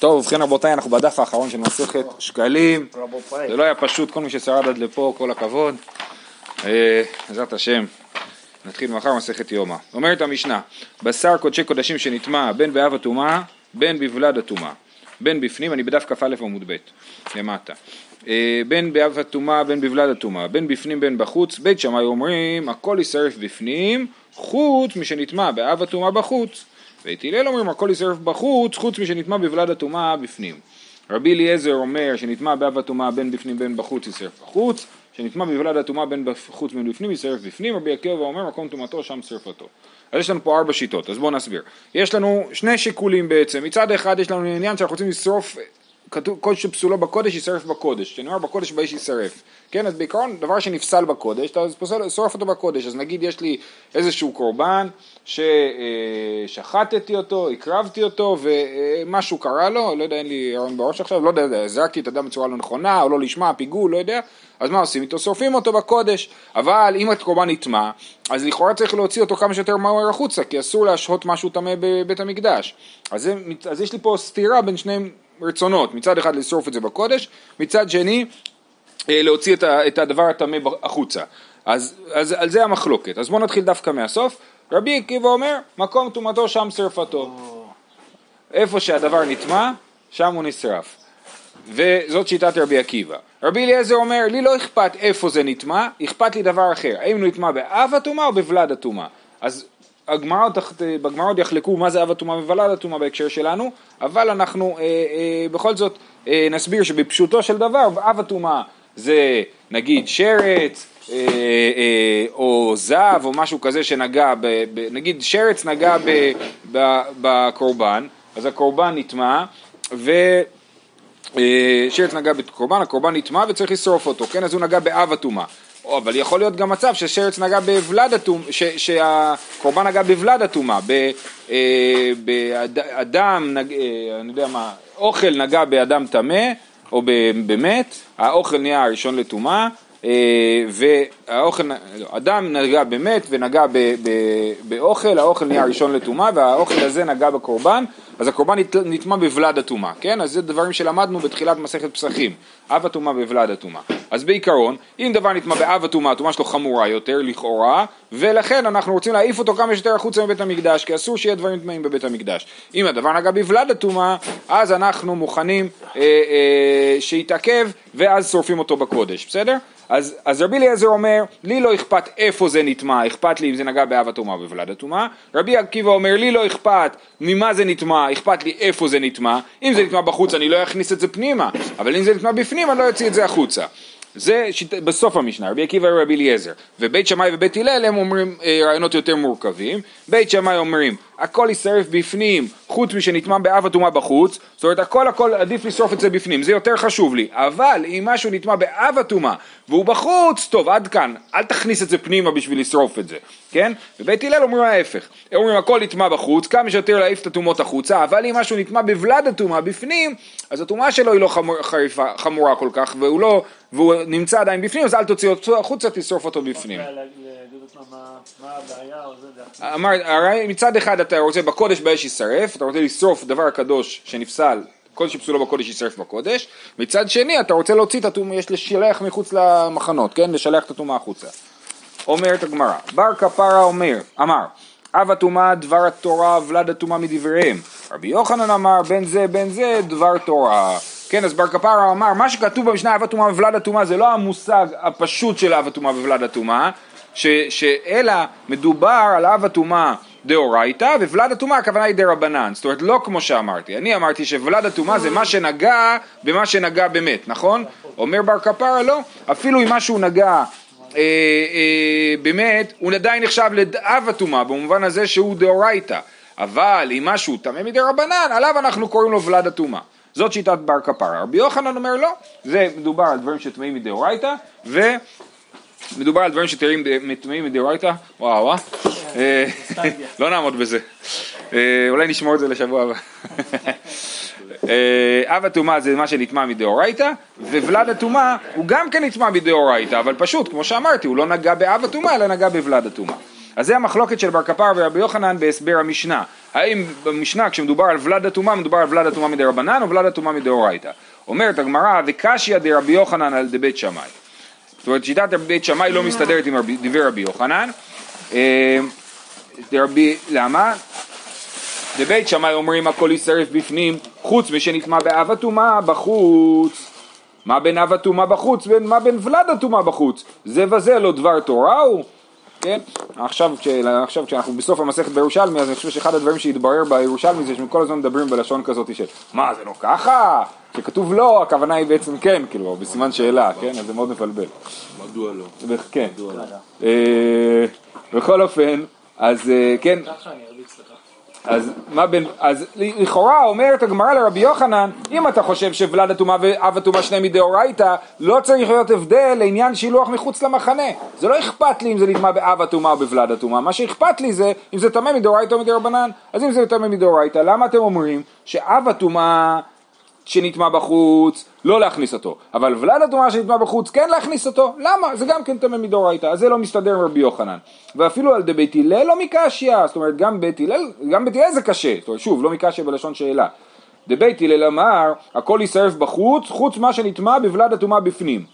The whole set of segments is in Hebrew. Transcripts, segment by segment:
טוב, ובכן רבותיי, אנחנו בדף האחרון של מסכת שקלים. רבותיי. זה לא היה פשוט, כל מי ששרד עד לפה, כל הכבוד. אה, בעזרת השם, נתחיל מחר מסכת יומא. אומרת המשנה, בשר קודשי קודשים שנטמע בין באב הטומאה, בין בוולד הטומאה. בין בפנים, אני בדף כ"א עמוד ב', למטה. אה, בין באב הטומאה, בין בוולד הטומאה, בין בפנים, בין בחוץ. בית שמאי אומרים, הכל יישרף בפנים, חוץ משנטמע באב הטומאה בחוץ. ואת הלל אומרים, הכל יישרף בחוץ, חוץ משנטמע בוולד הטומאה בפנים. רבי אליעזר אומר שנטמע באב הטומאה בין בפנים בין בחוץ יישרף בחוץ, שנטמע בוולד הטומאה בין בחוץ בין בפנים יישרף בפנים, רבי עקיבא אומר מקום טומאתו שם שרפתו. אז יש לנו פה ארבע שיטות, אז בואו נסביר. יש לנו שני שיקולים בעצם, מצד אחד יש לנו עניין שאנחנו רוצים לשרוף, כתוב כל שפסולו בקודש יישרף בקודש, כשנאמר בקודש באיש יישרף, כן, אז בעיקרון דבר שנפסל בקודש, אתה פוסל, שורף אותו בקודש, אז נגיד יש לי איזשהו קורבן ששחטתי אותו, הקרבתי אותו ומשהו קרה לו, לא יודע, אין לי רעיון בראש עכשיו, לא יודע, זרקתי את הדם בצורה לא נכונה או לא לשמה, פיגול, לא יודע, אז מה עושים איתו? שורפים אותו בקודש, אבל אם הקורבן נטמע, אז לכאורה צריך להוציא אותו כמה שיותר מהר החוצה, כי אסור להשהות משהו טמא בבית המקדש. אז, זה, אז יש לי פה סתירה בין שני רצונות, מצד אחד לשרוף את זה בקודש, מצד שני אה, להוציא את, הדבר הטמא החוצה. אז, אז על זה המחלוקת. אז בואו נתחיל דווקא מהסוף. רבי עקיבא אומר, מקום טומאתו שם שרפתו. איפה שהדבר נטמע, שם הוא נשרף. וזאת שיטת רבי עקיבא. רבי אליעזר אומר, לי לא אכפת איפה זה נטמע, אכפת לי דבר אחר, האם הוא נטמע באב הטומאה או בוולד הטומאה. אז הגמרות, בגמרות יחלקו מה זה אב הטומאה וולד הטומאה בהקשר שלנו, אבל אנחנו אה, אה, בכל זאת אה, נסביר שבפשוטו של דבר, אב הטומאה זה נגיד שרץ, אה, אה, או זב או משהו כזה שנגע, ב, ב, נגיד שרץ נגע ב, ב, בקורבן, אז הקורבן נטמע, ו... אה, שרץ נגע בקורבן, הקורבן נטמע וצריך לשרוף אותו, כן? אז הוא נגע באב הטומאה. אבל יכול להיות גם מצב ששרץ נגע בוולד הטומאה, שהקורבן נגע בוולד הטומאה, באדם, אני יודע מה, אוכל נגע באדם טמא או במת, האוכל נהיה הראשון לטומאה, והאוכל, לא, אדם נגע במת ונגע באוכל, האוכל נהיה הראשון לטומאה והאוכל הזה נגע בקורבן, אז הקורבן נטמע בוולד הטומאה, כן? אז זה דברים שלמדנו בתחילת מסכת פסחים, אב הטומאה בוולד הטומאה. אז בעיקרון, אם דבר נטמע באב הטומאה, הטומאה שלו חמורה יותר לכאורה, ולכן אנחנו רוצים להעיף אותו כמה שיותר החוצה מבית המקדש, כי אסור שיהיה דברים טמאים בבית המקדש. אם הדבר נגע בוולד הטומאה, אז אנחנו מוכנים אה, אה, שיתעכב, ואז שורפים אותו בקודש, בסדר? אז, אז רבי אליעזר אומר, לי לא אכפת איפה זה נטמע, אכפת לי אם זה נגע באב הטומאה או בוולד הטומאה. רבי עקיבא אומר, לי לא אכפת ממה זה נטמע, אכפת לי איפה זה נטמע. אם זה נטמע בחוץ אני לא אכניס את זה פנימה, אבל אם זה נטמע בפנים אני לא אוציא את זה החוצה. זה שיט... בסוף המשנה, רבי עקיבא ורבי אליעזר. ובית שמאי ובית הלל הם אומרים אה, רעיונות יותר מורכבים. בית שמאי אומרים, הכל יישרף בפנים, חוץ משנטמע באב הטומאה בחוץ, זאת אומרת הכל הכל עדיף לשרוף את זה בפנים, זה יותר חשוב לי. אבל אם משהו נטמע באב הטומאה והוא בחוץ, טוב עד כאן, אל תכניס את זה פנימה בשביל לשרוף את זה, כן? ובית הלל אומרים ההפך, הם אומרים הכל נטמע בחוץ, כמה שיותר להעיף את הטומאות החוצה, אבל אם משהו נטמע בוולד הטומאה בפנים, אז הטומאה שלו היא לא חמור, חריפה, חמורה כל כך, והוא לא, והוא נמצא עדיין בפנים, אז אל תוציא אותו החוצה, תשרוף אותו בפנים. אמר, מצד אחד אתה רוצה בקודש באש יישרף, אתה רוצה לשרוף דבר קדוש שנפסל, כל שפסולו בקודש יישרף בקודש, מצד שני אתה רוצה להוציא את הטומאה, יש לשלח מחוץ למחנות, כן? לשלח את הטומאה החוצה. אומרת הגמרא, בר כפרה אומר, אמר, אב הטומאה דבר התורה, ולד הטומאה מדבריהם. רבי יוחנן אמר, בין זה בין זה דבר תורה. כן, אז בר כפרה אמר, מה שכתוב במשנה אב הטומאה וולד הטומאה זה לא המושג הפשוט של אב הטומאה וולד הטומאה, אלא מדובר על אב הטומאה דאורייתא וולד הטומאה הכוונה היא דרבנן, זאת אומרת לא כמו שאמרתי, אני אמרתי שוולד הטומאה זה מה שנגע במה שנגע באמת, נכון? אומר בר כפרה לא, אפילו אם משהו נגע אה, אה, באמת, הוא עדיין נחשב לאב הטומאה במובן הזה שהוא דאורייתא, אבל אם משהו טמא מדי רבנן, עליו אנחנו קוראים לו ולד הטומאה. זאת שיטת בר כפרה. רבי יוחנן אומר לא, זה מדובר על דברים שטמאים מדאורייתא, ומדובר על דברים שטמאים מדאורייתא, וואו וואו, אה, לא נעמוד בזה, אה, אולי נשמור את זה לשבוע הבא. אה, אב הטומאה זה מה שנטמע מדאורייתא, וולד הטומאה הוא גם כן נטמע מדאורייתא, אבל פשוט, כמו שאמרתי, הוא לא נגע באב הטומאה, אלא נגע בוולד הטומאה. אז זה המחלוקת של בר כפר ורבי יוחנן בהסבר המשנה. האם במשנה כשמדובר על ולד הטומאה מדובר על ולד הטומאה מדי רבנן או ולד הטומאה מדאורייתא. אומרת הגמרא וקשיא דרבי יוחנן על דבית שמאי. זאת אומרת שיטת בית שמאי לא מסתדרת עם דברי רבי יוחנן. אה, דרבי, למה? בבית שמאי אומרים הכל יישרף בפנים חוץ משנטמע באב הטומאה בחוץ מה בין אב הטומאה בחוץ ומה בין ולד הטומאה בחוץ זה וזה לא דבר תורה הוא כן? עכשיו, עכשיו כשאנחנו בסוף המסכת בירושלמי אז אני חושב שאחד הדברים שהתברר בירושלמי זה שהם כל הזמן מדברים בלשון כזאת של מה זה לא ככה? שכתוב לא הכוונה היא בעצם כן כאילו בסימן שאלה כן? אז זה מאוד מבלבל מדוע לא? כן בכל אופן אז אה, כן אז מה בין, אז לכאורה אומרת הגמרא לרבי יוחנן, אם אתה חושב שוולד הטומאה ואב הטומאה שניהם מדאורייתא, לא צריך להיות הבדל לעניין שילוח מחוץ למחנה. זה לא אכפת לי אם זה נטמע באב הטומאה או בוולד הטומאה, מה שאכפת לי זה אם זה טמא מדאורייתא או מדרבנן. אז אם זה טמא מדאורייתא, למה אתם אומרים שאב הטומאה שנטמע בחוץ, לא להכניס אותו. אבל ולד הטומאה שנטמע בחוץ, כן להכניס אותו. למה? זה גם כן טמא מדאורייתא. אז זה לא מסתדר עם רבי יוחנן. ואפילו על דבית הלל לא מקשיא. זאת אומרת, גם בית הלל, גם בית הלל זה קשה. זאת אומרת, שוב, לא מקשיא בלשון שאלה. דבית הלל אמר, הכל יישרף בחוץ, חוץ מה שנטמע בוולד הטומאה בפנים.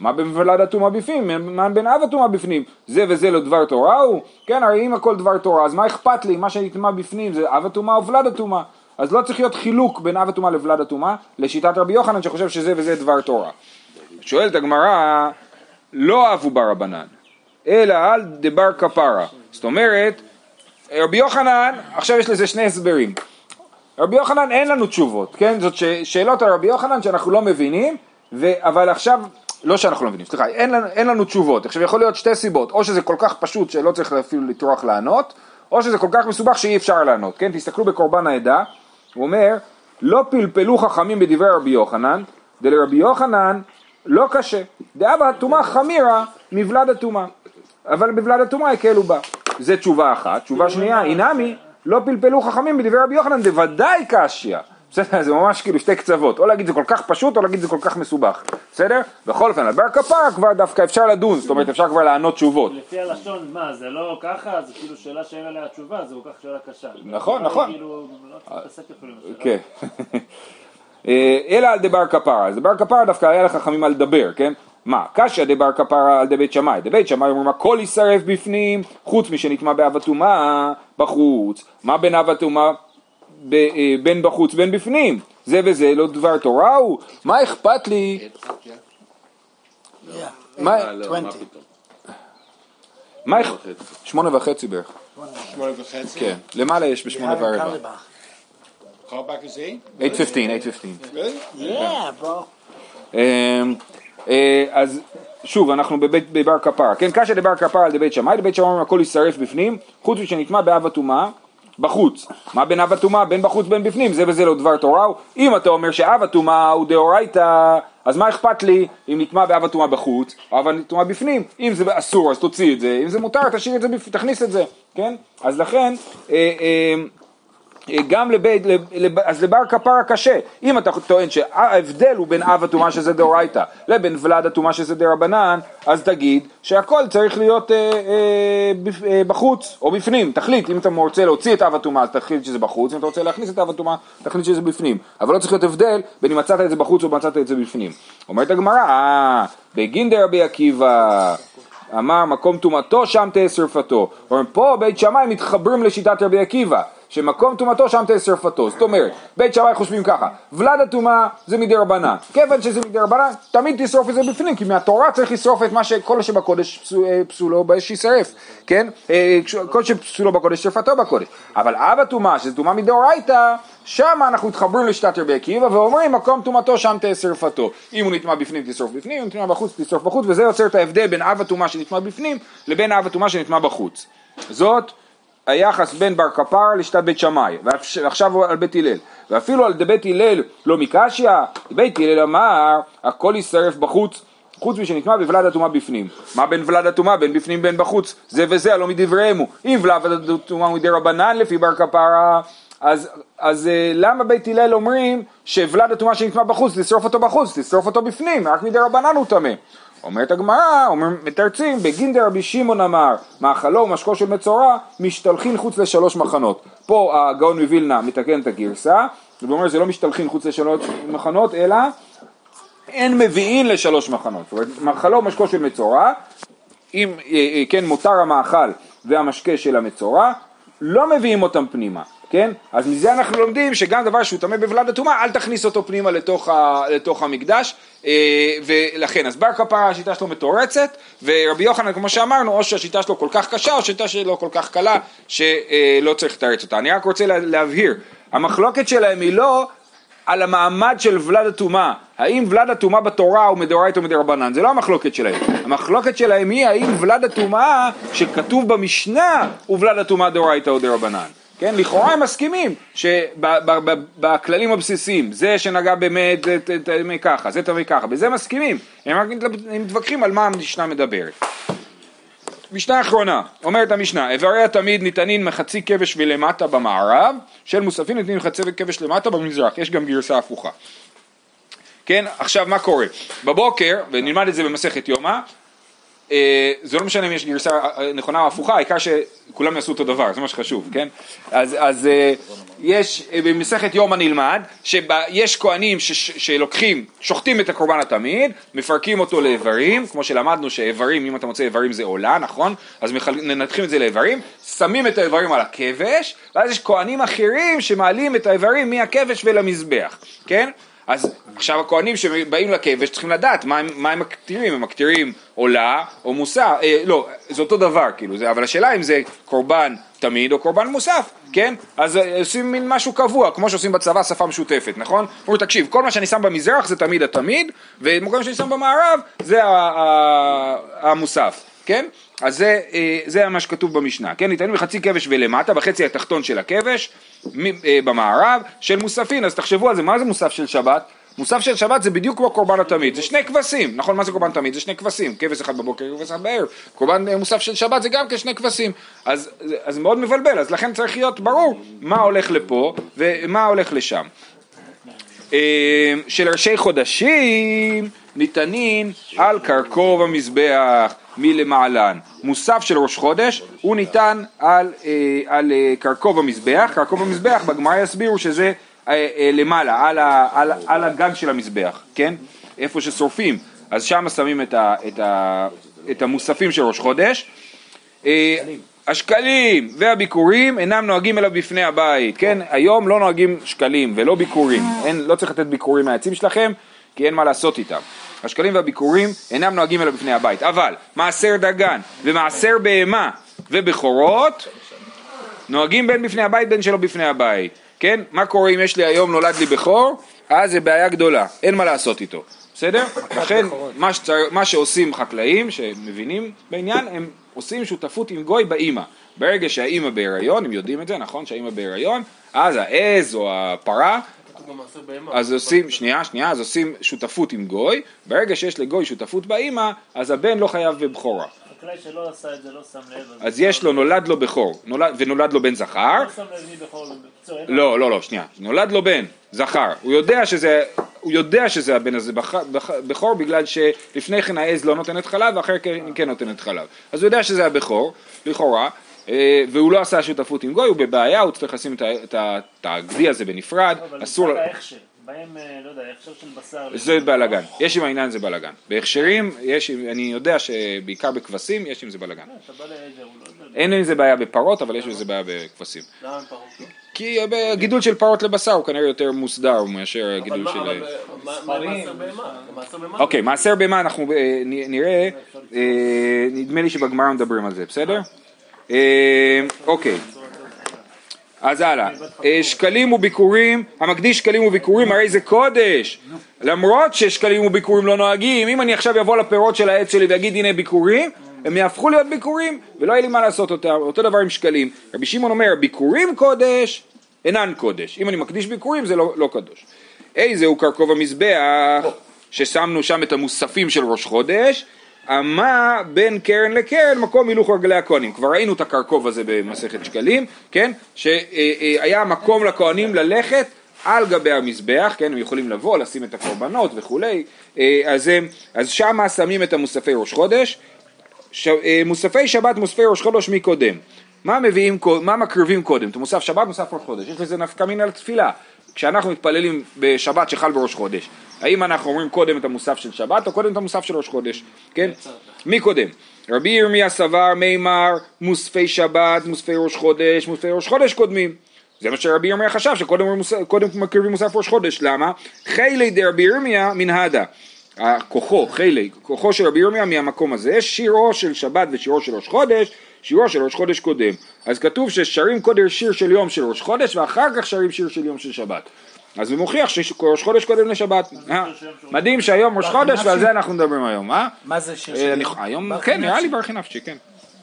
מה בין ולד הטומאה בפנים? מה בין אב הטומאה בפנים? זה וזה לא דבר תורה הוא? כן, הרי אם הכל דבר תורה, אז מה אכפת לי? מה שנטמע בפנים זה אב הטומאה או ולד הטומאה. אז לא צריך להיות חילוק בין אב הטומאה לוולד הטומאה, לשיטת רבי יוחנן שחושב שזה וזה דבר תורה. שואלת הגמרא, לא אבו ברבנן, אלא על דבר כפרה. זאת אומרת, רבי יוחנן, עכשיו יש לזה שני הסברים. רבי יוחנן אין לנו תשובות, כן? זאת שאלות על רבי יוחנן שאנחנו לא מבינים, ו... אבל עכשיו, לא שאנחנו לא מבינים, סליחה, אין לנו, אין לנו תשובות. עכשיו יכול להיות שתי סיבות, או שזה כל כך פשוט שלא צריך אפילו לטרוח לענות, או שזה כל כך מסובך שאי אפשר לענות, כן? תסתכלו בקורבן העדה, הוא אומר, לא פלפלו חכמים בדברי רבי יוחנן, דלרבי יוחנן לא קשה. דאבה הטומאה חמירה מבלד הטומאה. אבל בבלד הטומאה הקלו בה. זה תשובה אחת. תשובה שנייה, אינמי, לא פלפלו חכמים בדברי רבי יוחנן, דוודאי קשיא. בסדר? זה ממש כאילו שתי קצוות, או להגיד זה כל כך פשוט או להגיד זה כל כך מסובך, בסדר? בכל אופן, על בר כפרה כבר דווקא אפשר לדון, זאת אומרת אפשר כבר לענות תשובות. לפי הלשון, מה, זה לא ככה? זה כאילו שאלה שאין עליה תשובה, זה כל כך שאלה קשה. נכון, נכון. כאילו, לא צריך להתעסק אפילו. כן. אה, אלא על דבר כפרה, אז דבר כפרה דווקא היה לחכמים על לדבר, כן? מה, קשיא דבר כפרה על דבית שמאי, דבית שמאי אומרים הכל יישרף בפנים, חוץ משנטמע באב הטומאה בחוץ, מה בין אב הטומאה אה, בין בחוץ בין בפנים, זה וזה לא דבר תורה הוא, מה אכפת לי? מה מה שמונה וחצי בערך. שמונה וחצי? כן, למעלה יש בשמונה ורבע. Callback is eight? 8.15, 8.15. Really? אמ, אה, אז שוב, אנחנו בבית בבר כפרה, כן, קשיא דבר כפרה על דבית שמאי, דבית שמאי הכל יישרף בפנים, חוץ משנטמע באב הטומאה, בחוץ. מה בין אב הטומאה? בין בחוץ בין בפנים, זה וזה לא דבר תורה הוא. אם אתה אומר שאב הטומאה הוא דאורייתא, אז מה אכפת לי אם נטמע באב הטומאה בחוץ, או אב הטומאה בפנים? אם זה אסור אז תוציא את זה, אם זה מותר תשאיר את זה, תכניס את זה, כן? אז לכן, אה, אה, גם לבית, לב, אז לבר כפרה קשה. אם אתה טוען שההבדל הוא בין אב הטומאה שזה דאורייתא לבין ולד הטומאה שזה דרבנן, אז תגיד שהכל צריך להיות אה, אה, אה, בחוץ או בפנים. תחליט, אם אתה רוצה להוציא את אב הטומאה, אז תחליט שזה בחוץ, אם אתה רוצה להכניס את אב הטומאה, תחליט שזה בפנים. אבל לא צריך להיות הבדל בין אם מצאת את זה בחוץ או מצאת את זה בפנים. אומרת הגמרא, אה, בגין דרבי עקיבא אמר מקום טומאתו שם תהיה שרפתו. פה בית שמאי מתחברים לשיטת רבי עקיבא. שמקום טומאתו שם תהיה שרפתו. זאת אומרת, בית שמאי חושבים ככה, ולד הטומאה זה מדי רבנן. כיוון שזה מדי רבנן, תמיד תשרוף את זה בפנים, כי מהתורה צריך לשרוף את מה שכל שבקודש אה, פסולו באש יישרף, כן? אה, כל שפסולו בקודש שרפתו בקודש. אבל אב הטומאה, שזה טומאה מדאורייתא, שם אנחנו מתחברים לשיטת רבי עקיבא ואומרים מקום טומאתו שם תהיה שרפתו. אם הוא נטמע בפנים תשרוף בפנים, אם הוא נטמע בחוץ תשרוף בחוץ, וזה יוצר את ההבדל בין אב הטומאה שנטמע בפנים לבין אב הטומאה שנטמע בחוץ. זאת היחס בין בר כפר לשיטת בית שמאי, ועכשיו על בית הלל. ואפילו על בית הלל לא מקשיא, בית הלל אמר הכל יישרף בחוץ חוץ משנטמע בוולד הטומאה בפנים. מה בין ולד הטומאה בין בפנים בין בחוץ? זה וזה הלא מדבריהם הוא. אם ולד הטומאה הוא מדי רבנן לפי בר כפרה אז, אז אה, למה בית הלל אומרים שוולד הטומאה שנטמע בחוץ, תשרוף אותו בחוץ, תשרוף אותו בפנים, רק מדי רבנן הוא טמא. אומרת הגמרא, אומר, מתרצים, בגינדר רבי שמעון אמר, מאכלו ומשקו של מצורע, משתלחין חוץ לשלוש מחנות. פה הגאון מווילנה מתקן את הגרסה, ואומר זה לא משתלחין חוץ לשלוש מחנות, אלא אין מביאין לשלוש מחנות. זאת אומרת, מאכלו ומשקו של מצורע, אם אה, אה, כן מותר המאכל והמשקה של המצורע, לא מביאים אותם פנימה, כן? אז מזה אנחנו לומדים שגם דבר שהוא טמא בבלד הטומאה, אל תכניס אותו פנימה לתוך, ה, לתוך המקדש, אה, ולכן, אז בר כפרה השיטה שלו מתורצת, ורבי יוחנן, כמו שאמרנו, או שהשיטה שלו כל כך קשה, או שהשיטה שלו כל כך קלה, שלא צריך לתרץ אותה. אני רק רוצה לה- להבהיר, המחלוקת שלהם היא לא על המעמד של ולד הטומאה, האם ולד הטומאה בתורה הוא מדאורייתא או מדרבנן, זה לא המחלוקת שלהם, המחלוקת שלהם היא האם ולד הטומאה שכתוב במשנה הוא ולד הטומאה דאורייתא או דרבנן, כן, לכאורה הם מסכימים שבכללים הבסיסיים, זה שנגע באמת זה טמא ככה, זה טמא ככה, בזה מסכימים, הם רק מתווכחים על מה המשנה מדברת. משנה אחרונה, אומרת המשנה, איברי התמיד ניתנים מחצי כבש ולמטה במערב, של מוספים ניתנים מחצי כבש למטה במזרח, יש גם גרסה הפוכה. כן, עכשיו מה קורה? בבוקר, ונלמד את זה במסכת יומא, זה לא משנה אם יש גרסה אה, נכונה או הפוכה, העיקר שכולם יעשו אותו דבר, זה מה שחשוב, כן? אז, אז אה, יש, אה, במסכת יומא נלמד, שיש כהנים שלוקחים, שוחטים את הקורבן התמיד, מפרקים אותו לאיברים, כמו שלמדנו שאיברים, אם אתה מוצא איברים זה עולה, נכון? אז. מנתחים את זה לאיברים, שמים את האיברים על הכבש, ואז יש כהנים אחרים שמעלים את האיברים מהכבש ולמזבח, כן? אז עכשיו הכהנים שבאים לכבש צריכים לדעת מה הם, מה הם מקטירים, הם מקטירים עולה או מוסף, אה, לא, זה אותו דבר כאילו, זה, אבל השאלה אם זה קורבן תמיד או קורבן מוסף, כן? אז אה, עושים מין משהו קבוע, כמו שעושים בצבא שפה משותפת, נכון? אומרים תקשיב, כל מה שאני שם במזרח זה תמיד התמיד, ומקום שאני שם במערב זה המוסף, כן? אז זה, אה, זה מה שכתוב במשנה, כן? ניתנים בחצי כבש ולמטה, בחצי התחתון של הכבש, אה, במערב, של מוספין, אז תחשבו על זה, מה זה מוסף של שבת? מוסף של שבת זה בדיוק כמו קורבן התמיד, זה שני כבשים, נכון מה זה קורבן תמיד? זה שני כבשים, כבש אחד בבוקר, כבש אחד בערב, קורבן אה, מוסף של שבת זה גם כשני כבשים, אז זה מאוד מבלבל, אז לכן צריך להיות ברור מה הולך לפה ומה הולך לשם. של ראשי חודשים ניתנים על קרקוב המזבח מלמעלן. מוסף של ראש חודש הוא ניתן על, אה, על אה, קרקוב המזבח, קרקוב המזבח בגמרא יסבירו שזה אה, למעלה, על, ה, על, על הגג של המזבח, כן? איפה ששורפים, אז שם שמים את, ה, את, ה, את המוספים של ראש חודש. השקלים והביקורים אינם נוהגים אלא בפני הבית, כן? היום לא נוהגים שקלים ולא ביקורים, אין, לא צריך לתת ביקורים מהעצים שלכם, כי אין מה לעשות איתם. השקלים והביקורים אינם נוהגים אלא בפני הבית, אבל מעשר דגן ומעשר בהמה ובכורות נוהגים בין בפני הבית בין שלא בפני הבית, כן? מה קורה אם יש לי היום נולד לי בכור? אז זה בעיה גדולה, אין מה לעשות איתו, בסדר? לכן מה, שצר... מה שעושים חקלאים שמבינים בעניין, הם עושים שותפות עם גוי באימא. ברגע שהאימא בהיריון, הם יודעים את זה, נכון? שהאימא בהיריון, אז העז או הפרה אז עושים, שנייה, שנייה, אז עושים שותפות עם גוי, ברגע שיש לגוי שותפות באימא, אז הבן לא חייב בבכורה. חקלאי שלא עשה את זה לא שם לב. אז יש לו, נולד לו בכור, נולד, ונולד לו בן זכר, לא שם לב מי בכור. בקיצור, לא, לא, לא, שנייה, נולד לו בן, זכר, הוא יודע שזה, הוא יודע שזה הבן הזה בכור בגלל שלפני כן העז לא נותנת חלב ואחר כן כן נותנת חלב, אז הוא יודע שזה הבכור, לכאורה, והוא לא עשה שותפות עם גוי, הוא בבעיה, הוא צריך לשים את הגדי הזה בנפרד, אבל אסור, מצד ההכשר, בהם, אה, לא יודע, הכשר של בשר. זה בלאגן, יש עם העניין הזה בלאגן, בהכשרים, יש, אני יודע שבעיקר בכבשים יש עם זה בלאגן, הוא לא. אין עם זה בעיה בפרות, אבל יש עם זה בעיה בכבשים. למה הם פרות לא? כי הגידול של פרות לבשר הוא כנראה יותר מוסדר מאשר הגידול של... אוקיי, מעשר בהמה אנחנו אה, נ- נראה, אה, נדמה לי שבגמרא מדברים על זה, בסדר? אה, אוקיי, אז הלאה, אה, שקלים וביקורים, המקדיש שקלים וביקורים הרי זה קודש, למרות ששקלים וביקורים לא נוהגים, אם אני עכשיו אבוא לפירות של העץ שלי ואגיד הנה ביקורים, הם יהפכו להיות ביקורים ולא יהיה לי מה לעשות אותם, אותו דבר עם שקלים, רבי שמעון אומר ביקורים קודש אינן קודש, אם אני מקדיש ביקורים זה לא, לא קדוש. איזה הוא קרקוב המזבח, ששמנו שם את המוספים של ראש חודש, אמה בין קרן לקרן מקום הילוך רגלי הכהנים. כבר ראינו את הקרקוב הזה במסכת שקלים, כן? שהיה מקום לכהנים ללכת על גבי המזבח, כן, הם יכולים לבוא, לשים את הקורבנות וכולי, אה, אז, אז שמה שמים את המוספי ראש חודש, ש... אה, מוספי שבת, מוספי ראש חודש, מי קודם? מה מביאים, מה מקריבים קודם? את המוסף שבת, מוסף ראש חודש. יש לזה נפקא מינה לתפילה. כשאנחנו מתפללים בשבת שחל בראש חודש, האם אנחנו אומרים קודם את המוסף של שבת או קודם את המוסף של ראש חודש? כן? מי קודם? רבי ירמיה סבר מימר מוספי שבת, מוספי ראש חודש, מוספי ראש חודש קודמים. זה מה שרבי ירמיה חשב, שקודם מקריבים מוסף ראש חודש. למה? חילי דרבי ירמיה מנהדה. כוחו, חילי, כוחו של רבי ירמיה מהמקום הזה, שירו של שבת ושירו של ראש חודש, שירו של ראש חודש קודם. אז כתוב ששרים קודם שיר של יום של ראש חודש ואחר כך שרים שיר של יום של שבת. אז זה מוכיח שראש חודש קודם לשבת. אה, מדהים שהיום ראש חודש ועל זה אנחנו מדברים היום, אה? מה זה שיר אה, של אני- יום? היום, כן, נראה לי. ברכי נפשי, כן.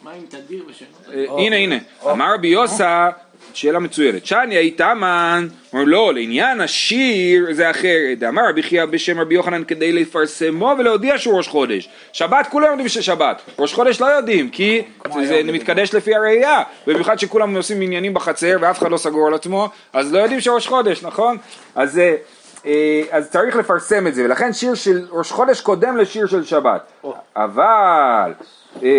מה עם תדיר ושם? אה, הנה הנה, אמר רבי יוסה, שאלה מצוינת, שאני איתמן, אומר לא, לעניין השיר זה אחרת, אמר רבי חייא בשם רבי יוחנן כדי לפרסמו ולהודיע שהוא ראש חודש, שבת כולם יודעים ששבת, ראש חודש לא יודעים, כי זה מתקדש לפי הראייה, במיוחד שכולם עושים עניינים בחצר ואף אחד לא סגור על עצמו, אז לא יודעים שראש חודש, נכון? אז אה, אה, אז צריך לפרסם את זה, ולכן שיר של ראש חודש קודם לשיר של שבת. אבל אה,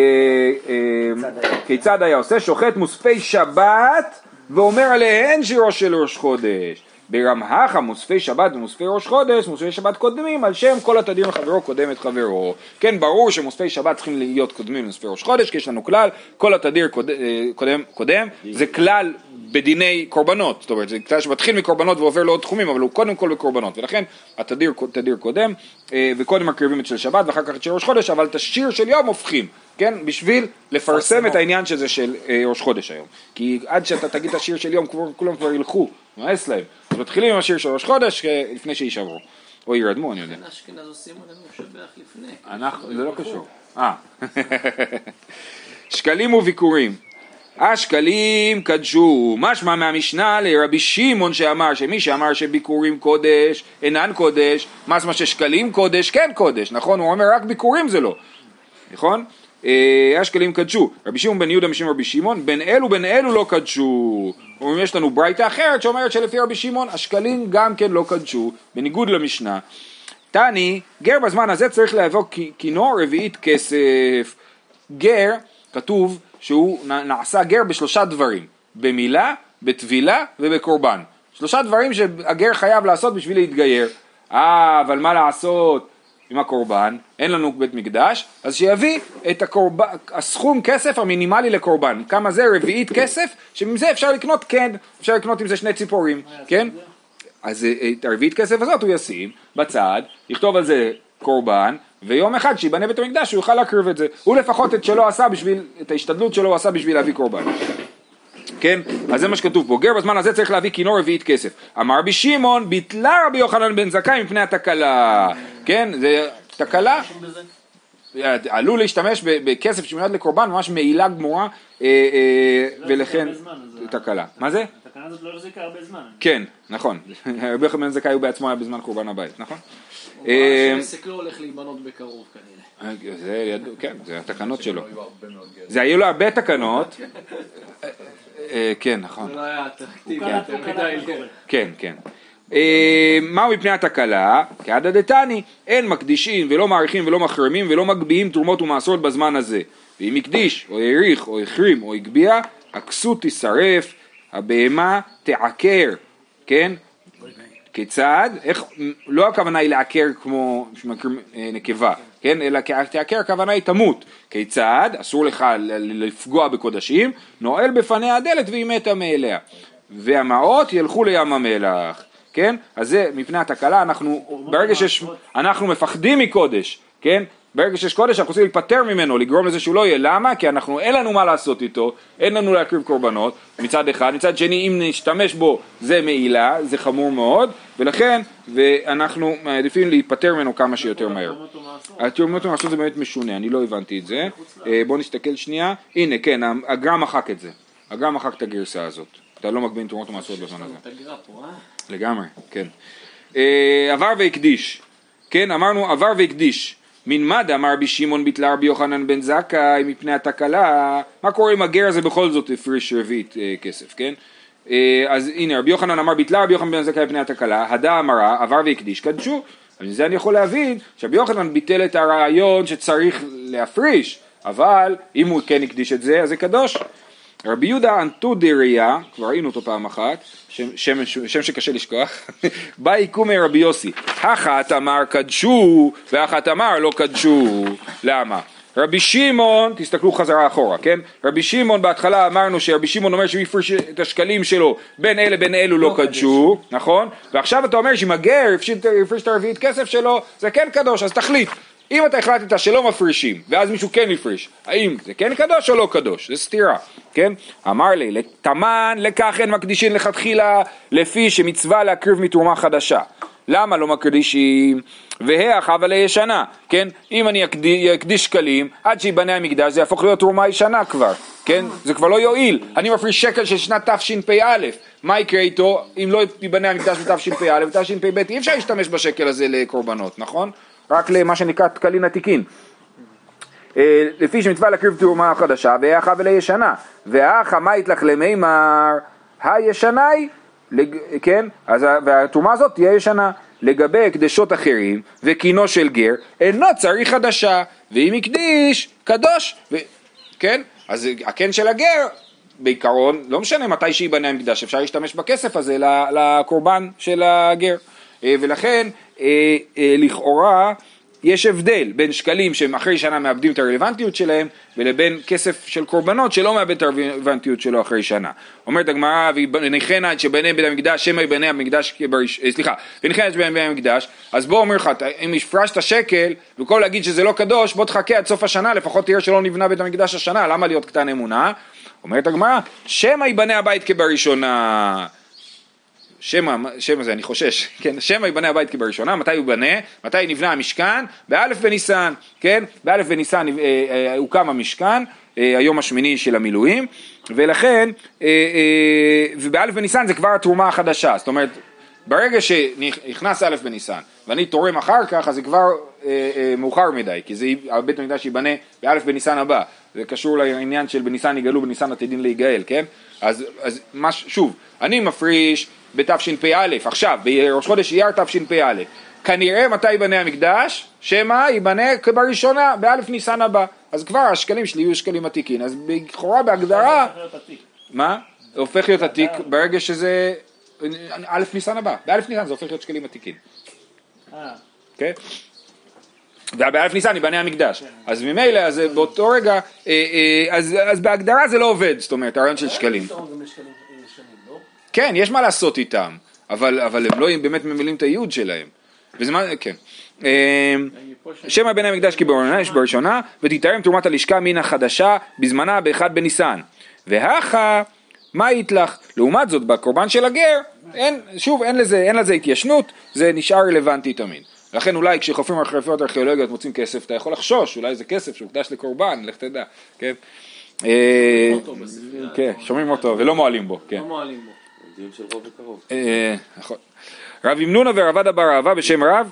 כיצד היה? עושה? שוחט מוספי שבת ואומר עליהן שירו של ראש חודש. ברמהך מוספי שבת ומוספי ראש חודש, מוספי שבת קודמים על שם כל התדיר מחברו קודם את חברו. כן, ברור שמוספי שבת צריכים להיות קודמים למוספי ראש חודש, כי יש לנו כלל, כל התדיר קוד- אה, קודם, קודם, זה כלל בדיני קורבנות, זאת אומרת, זה כלל שמתחיל מקורבנות ועובר לעוד תחומים, אבל הוא קודם כל בקורבנות, ולכן התדיר תדיר קודם, אה, וקודם מקריבים את של שבת ואחר כך את של ראש חודש, אבל את השיר של יום הופכים, כן, בשביל לפרסם את העניין שזה של אה, ראש חודש היום, כי עד שאתה תגיד את השיר של יום, כולם כבר ילכו, מאס להם, אז מתחילים עם השיר של ראש חודש אה, לפני שיישברו, או יירדמו, אני יודע. אשכנז עושים עלינו משבח לפני. אנחנו, זה לא קשור. אה. שקלים וביקורים. השקלים קדשו, משמע מהמשנה לרבי שמעון שאמר שמי שאמר שביקורים קודש אינן קודש, משמע ששקלים קודש כן קודש, נכון? הוא אומר רק ביקורים זה לא, נכון? אה, השקלים קדשו, רבי שמעון בן יהודה משם רבי שמעון, בין אלו בין אלו לא קדשו. אומרים יש לנו ברייתא אחרת שאומרת שלפי רבי שמעון השקלים גם כן לא קדשו, בניגוד למשנה. תני, גר בזמן הזה צריך להבוא כינור רביעית כסף. גר, כתוב שהוא נעשה גר בשלושה דברים, במילה, בטבילה ובקורבן. שלושה דברים שהגר חייב לעשות בשביל להתגייר. אה, אבל מה לעשות עם הקורבן? אין לנו בית מקדש, אז שיביא את הקורבן, הסכום כסף המינימלי לקורבן. כמה זה? רביעית כסף, שמזה אפשר לקנות כן, אפשר לקנות עם זה שני ציפורים, כן? אז אה, את הרביעית כסף הזאת הוא ישים בצד, יכתוב על זה קורבן, ויום אחד שיבנה בית המקדש הוא יוכל להקריב את זה. הוא לפחות את שלו עשה בשביל, את ההשתדלות שלו הוא עשה בשביל להביא קורבן. כן? אז זה מה שכתוב פה. גר בזמן הזה צריך להביא כינור רביעית כסף. אמר רבי שמעון, ביטלה רבי יוחנן בן זכאי מפני התקלה. כן? זה תקלה. עלול להשתמש בכסף שמיועד לקורבן, ממש מעילה גמורה, אה, אה, ולכן אז- תקלה. מה זה? הזאת לא החזיקה הרבה זמן. כן, נכון. רבי יוחנן בן זכאי הוא בעצמו היה בזמן קורבן הבית, נכון? אה, העסק לא הולך להיבנות בקרוב כנראה. זה ידוע, כן, זה התקנות שלו. זה היו לו הרבה תקנות. אה, אה, כן, נכון. זה לא היה אטרקטיבי הוא הוא. כן, כן. אה, מהו מפני התקלה? כעדה דתני, אין מקדישים ולא מעריכים ולא מחרימים ולא מגביהים תרומות ומעשרות בזמן הזה. ואם הקדיש, או העריך, או החרים, או הגביה, הכסות תישרף, הבהמה תעקר, כן? כיצד? איך, לא הכוונה היא לעקר כמו אה, נקבה, כן? אלא תעקר הכוונה היא תמות. כיצד? אסור לך לפגוע בקודשים, נועל בפניה הדלת והיא מתה מאליה. והמעות ילכו לים המלח, כן? אז זה מפני התקלה, אנחנו, ברגע שיש, אנחנו מפחדים מקודש, כן? ברגע שיש קודש אנחנו רוצים להיפטר ממנו, לגרום לזה שהוא לא יהיה, למה? כי אנחנו, אין לנו מה לעשות איתו, אין לנו להקריב קורבנות, מצד אחד, מצד שני אם נשתמש בו זה מעילה, זה חמור מאוד, ולכן, ואנחנו מעדיפים להיפטר ממנו כמה שיותר מהר. תרומות ומעשרות. התאומות המעשרות זה באמת משונה, אני לא הבנתי את זה. אה, בואו נסתכל שנייה. הנה, כן, הגר"א מחק את זה. הגר"א מחק את הגרסה הזאת. אתה לא מגבין תרומות ומעשרות בזמן הזה. אה? לגמרי, כן. אה, עבר והקדיש. כן, אמרנו עבר והקדיש. מן מה דאמר רבי שמעון ביטלה רבי יוחנן בן זכאי מפני התקלה, מה קורה אם הגר הזה בכל זאת הפריש רביעית אה, כסף, כן? אה, אז הנה רבי יוחנן אמר ביטלה רבי יוחנן בן זכאי פני התקלה, הדה אמרה עבר והקדיש קדשו. מזה אני יכול להבין שרבי יוחנן ביטל את הרעיון שצריך להפריש, אבל אם הוא כן הקדיש את זה אז זה קדוש. רבי יהודה אנטודריה, כבר ראינו אותו פעם אחת, שם, שם, שם שקשה לשכוח, בא עיקומי רבי יוסי, אחת אמר קדשו ואחת אמר לא קדשו, למה? רבי שמעון, תסתכלו חזרה אחורה, כן? רבי שמעון בהתחלה אמרנו שרבי שמעון אומר שהוא הפריש את השקלים שלו בין אלה בין אלו לא, לא קדשו, נכון? ועכשיו אתה אומר שאם הגר הפריש את הרביעית כסף שלו זה כן קדוש, אז תחליט. אם אתה החלטת שלא מפרישים, ואז מישהו כן הפריש, האם זה כן קדוש או לא קדוש? זה סתירה, כן? אמר לי, לתמן לכך אין מקדישין לכתחילה, לפי שמצווה להקריב מתרומה חדשה. למה לא מקדישים? והך אבל ישנה, כן? אם אני אקדיש שקלים, עד שיבנה המקדש זה יהפוך להיות תרומה ישנה כבר, כן? זה כבר לא יועיל. אני מפריש שקל של שנת תשפ"א, מה יקרה איתו אם לא ייבנה המקדש בתשפ"א ותשפ"ב? אי אפשר להשתמש בשקל הזה לקורבנות, נכון? רק למה שנקרא תקלין עתיקין. אה, לפי שמצווה להקריב תרומה חדשה, והאחה ולישנה. והאחה מה יתלך למימר, הישנה היא, כן? אז והתרומה הזאת תהיה ישנה. לגבי הקדשות אחרים וקינו של גר, אינו צריך חדשה, ואם הקדיש, קדוש, ו... כן? אז הקן של הגר, בעיקרון, לא משנה מתי שייבנה המקדש, אפשר להשתמש בכסף הזה לקורבן של הגר. אה, ולכן אה, אה, לכאורה יש הבדל בין שקלים שהם אחרי שנה מאבדים את הרלוונטיות שלהם ולבין כסף של קורבנות שלא מאבד את הרלוונטיות שלו אחרי שנה. אומרת הגמרא וניחנה עד שבנה בית המקדש שמא יבנה המקדש כבראש... סליחה וניחנה עד שבנה בית המקדש אז בוא אומר לך אם הפרשת שקל במקום להגיד שזה לא קדוש בוא תחכה עד סוף השנה לפחות תראה שלא נבנה בית המקדש השנה למה להיות קטן אמונה? אומרת הגמרא שמא יבנה הבית כבראשונה שמא, שמא זה אני חושש, כן, שמא ייבנה הבית כבראשונה, מתי הוא ייבנה, מתי נבנה המשכן, באלף בניסן, כן, באלף בניסן אה, אה, הוקם המשכן, אה, היום השמיני של המילואים, ולכן, אה, אה, ובאלף בניסן זה כבר התרומה החדשה, זאת אומרת, ברגע שנכנס א' בניסן ואני תורם אחר כך, אז זה כבר אה, אה, מאוחר מדי, כי זה בית המקדש ייבנה באלף בניסן הבא, זה קשור לעניין של בניסן יגאלו, בניסן עתידין להיגאל, כן? אז, אז מש, שוב, אני מפריש בתשפ"א, עכשיו, בראש חודש אייר תשפ"א. כנראה מתי ייבנה המקדש? שמא ייבנה בראשונה, באלף ניסן הבא. אז כבר השקלים שלי יהיו שקלים עתיקים. אז לכאורה בהגדרה... מה? זה הופך להיות עתיק ברגע שזה... א' ניסן הבא. באלף ניסן זה הופך להיות שקלים עתיקים. אה. כן? ובאלף ניסן ייבנה המקדש. כן. אז ממילא, אז באותו רגע, אה, אה, אז בהגדרה זה לא עובד, זאת אומרת, הרעיון של שקלים. כן, יש מה לעשות איתם, אבל, אבל הם לא באמת ממלאים את הייעוד שלהם. וזמן, כן. אמ, שמא בן המקדש כי בראשונה, ותתאם תרומת הלשכה מן החדשה בזמנה באחד בניסן. והכה, מה יתלך? לעומת זאת, בקורבן של הגר, אין, שוב, אין לזה, אין לזה התיישנות, זה נשאר רלוונטי תמיד. לכן אולי כשחופרים על חפירות ארכיאולוגיות מוצאים כסף, אתה יכול לחשוש, אולי זה כסף שהוקדש לקורבן, לך תדע, כן? אה, כן, שומעים אותו ולא מועלים בו, כן. דיון של רוב וקרוב. אה, נכון. רב ימנונה ורב עדה בר אהבה בשם רב,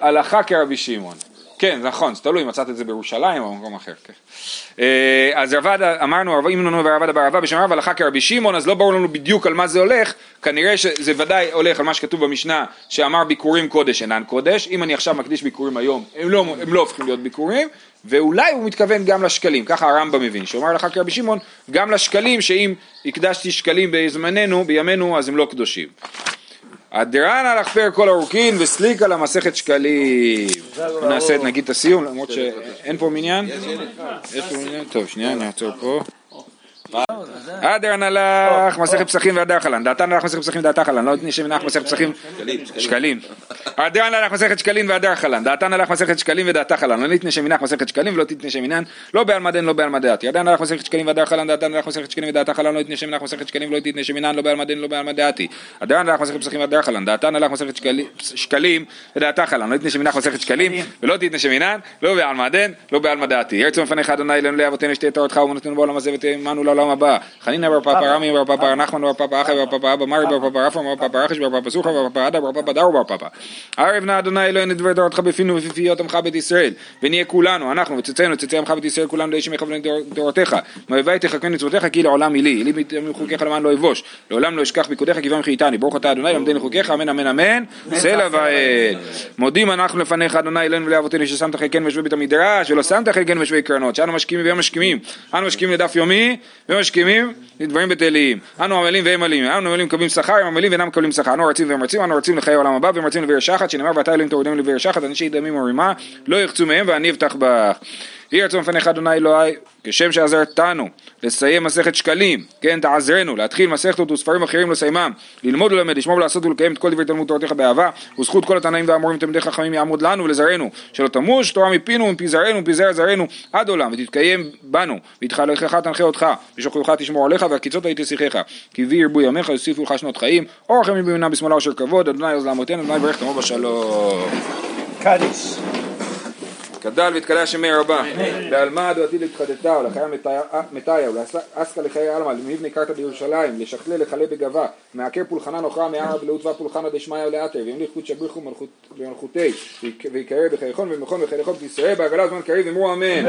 הלכה כרבי שמעון. כן, נכון, זה תלוי, מצאת את זה בירושלים או במקום אחר. כן. אה, אז רב עדה, אמרנו, רב ימנונה ורב עדה בר אהבה בשם רב, הלכה כרבי שמעון, אז לא ברור לנו בדיוק על מה זה הולך, כנראה שזה ודאי הולך על מה שכתוב במשנה, שאמר ביקורים קודש אינן קודש, אם אני עכשיו מקדיש ביקורים היום, הם לא, הם לא הופכים להיות ביקורים, ואולי הוא מתכוון גם לשקלים, ככה הרמב"ם מבין, שאומר לך כרבי שמעון, גם לשקלים, שאם הקדשתי שקלים בזמננו, בימינו, אז הם לא קדושים. אדרן על החפר כל ארוכין וסליק על המסכת שקלים. נעשה את נגיד את הסיום, למרות שאין פה מניין. יש פה מניין? טוב, שנייה, נעצור פה. אדר נלך מסכת פסחים והדר חלן, דעתן נלך מסכת פסחים ודעתה חלן, לא נשם נלך מסכת פסחים, שקלים. אדר נלך מסכת שקלים והדר חלן, דעתן נלך מסכת שקלים ודעתה חלן, לא נתנה שמינך מסכת שקלים ולא תתנה שמינן, לא בעלמא דין לא בעלמא דעתי. אדר נלך מסכת שקלים והדר חלן, דעתן נלך מסכת שקלים ודעתה חלן, לא נתנה שמינך מסכת שקלים ולא תתנה שמינן, לא בעלמא דין לא בעלמא דעתי. אדר נלך מסכת פסחים והדר חלן, דעתן נלך מסכת שקלים ודעתה חלן, לא נתנה שמינך מסכת שקלים ולא תתנה שמינן, לא בעלמא דין לא בעלמא דעתי. ירצו מפניך אדוני אלוהינו לאבותינו שתי תורתך ומנותנו בעולם הזה ותאמנו לעולם הבא. חנינא בר פפא, רמי בר פפא, נחמן בר פפא, אחי בר פפא, אבא מרי בר פפא, רפא בר פפא, רכש בר פפא, סוכר בר פפא, עדה בר פפא, דאו בר פפא. ערב נא אדוני אלוהינו את דבר תורתך בפינו ובפיפיות עמך בית ישראל, ונהיה כולנו, אנחנו וצאצאינו, צאצאי עמך בית ישראל, כולנו לאיש מכוון תורתך, מאויבי תחכמני מצוותיך כי לעולם היא לי, לי מחוקיך למען לא אבוש, לעולם לא אשכח פיקודיך כי בם חייתני, ברוך אתה אדוני למדני חוקיך, אמן אמן אמן, סלע ועד. מודים אנחנו לפניך אדוני אלינו ולאבותינו ששמת חלקנו ויושבי בית המדרש ולא שמת חלקנו ויושבי קרנות, שאנו משכימים והם משכימים, אנו משכימים לדף יומי ומשכימים לדברים בטלים, אנו עמלים והם עמלים, אנו עמלים מקבלים שכר, הם עמלים ואינם מקבלים שכר, אנו רצים והם רצים, אנו רצים לחיי העולם הבא והם רצים לבאר שחת, שנאמר ואתה אלוהים תורידם לבאר שחת, אנשי דמים ורימה, לא יחצו מהם ואני אבטח בך. יהי רצון לפניך אדוני אלוהי, כשם שעזרתנו לסיים מסכת שקלים, כן תעזרנו, להתחיל מסכתות וספרים אחרים לסיימם, ללמוד וללמד, לשמור ולעשות ולקיים את כל דברי תלמוד תורתך באהבה, וזכות כל התנאים והאמורים תלמידי חכמים יעמוד לנו ולזרענו, שלא תמוש תורה מפינו ומפי זרענו ומפי זרע זרענו עד עולם, ותתקיים בנו, והתחלך תנחה אותך, ושוכבך תשמור עליך, והקיצות הייתי שיחך, כי בי ירבו ימיך יוסיפו לך שנות חיים, אור חיים בימינה בשמאלה אשר כבוד, אדוני עוז לעמותינו, אדוני ברך תמו בשלום. קדיש. גדל והתקדש שמי רבה, בעלמא דעתי להתחדתה, ולחיי מתיה, ולאסקה לחיי עלמא, למבנה קרתא בירושלים, לשכלה לכלה בגבה, מעקר פולחנה נוכרה מערא בלעוצבה פולחנה דשמיא ולאתר, וימליך קודשא בריחו במלכותי, ויקרא בחייכון ומכון וחייכון בישראל, בעגלה זמן קריב אמרו אמן.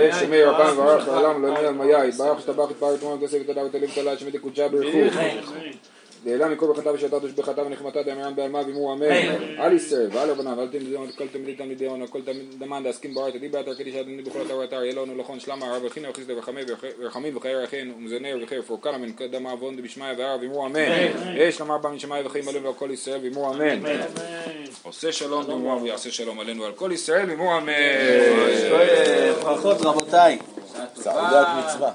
יש שמי רבם וברך לעולם לא נהיה מיה, יתברך שטבח יתפאר יתמון ותוסף ותדע ותלים תלה בריחו. דאלה מכל ברכתה ושתה תושבחתה ונחמתה דאמרם בעלמא ואמרו אמן. אל ישראל ועל רבנן ועל תלמידי עונה כל תלמידי תלמידי עונה כל דמן דעסקין ברית עדי באתר קדיש אדוני בכל אתר ואתר יהיה לנו לכון שלמה הרב וכינה וכיסא ורחמים וחיי רחין ומזנר וחיי פורקן אמן קדם עוון דבשמיא והרב ואמרו אמן. יש לומר בה משמיא וחיים עלינו ועל כל ישראל ואמרו אמן. עושה שלום ואמרו ויעשה שלום עלינו ועל כל ישראל ואמרו אמן. ברכות רבותיי. סעודת מצווה.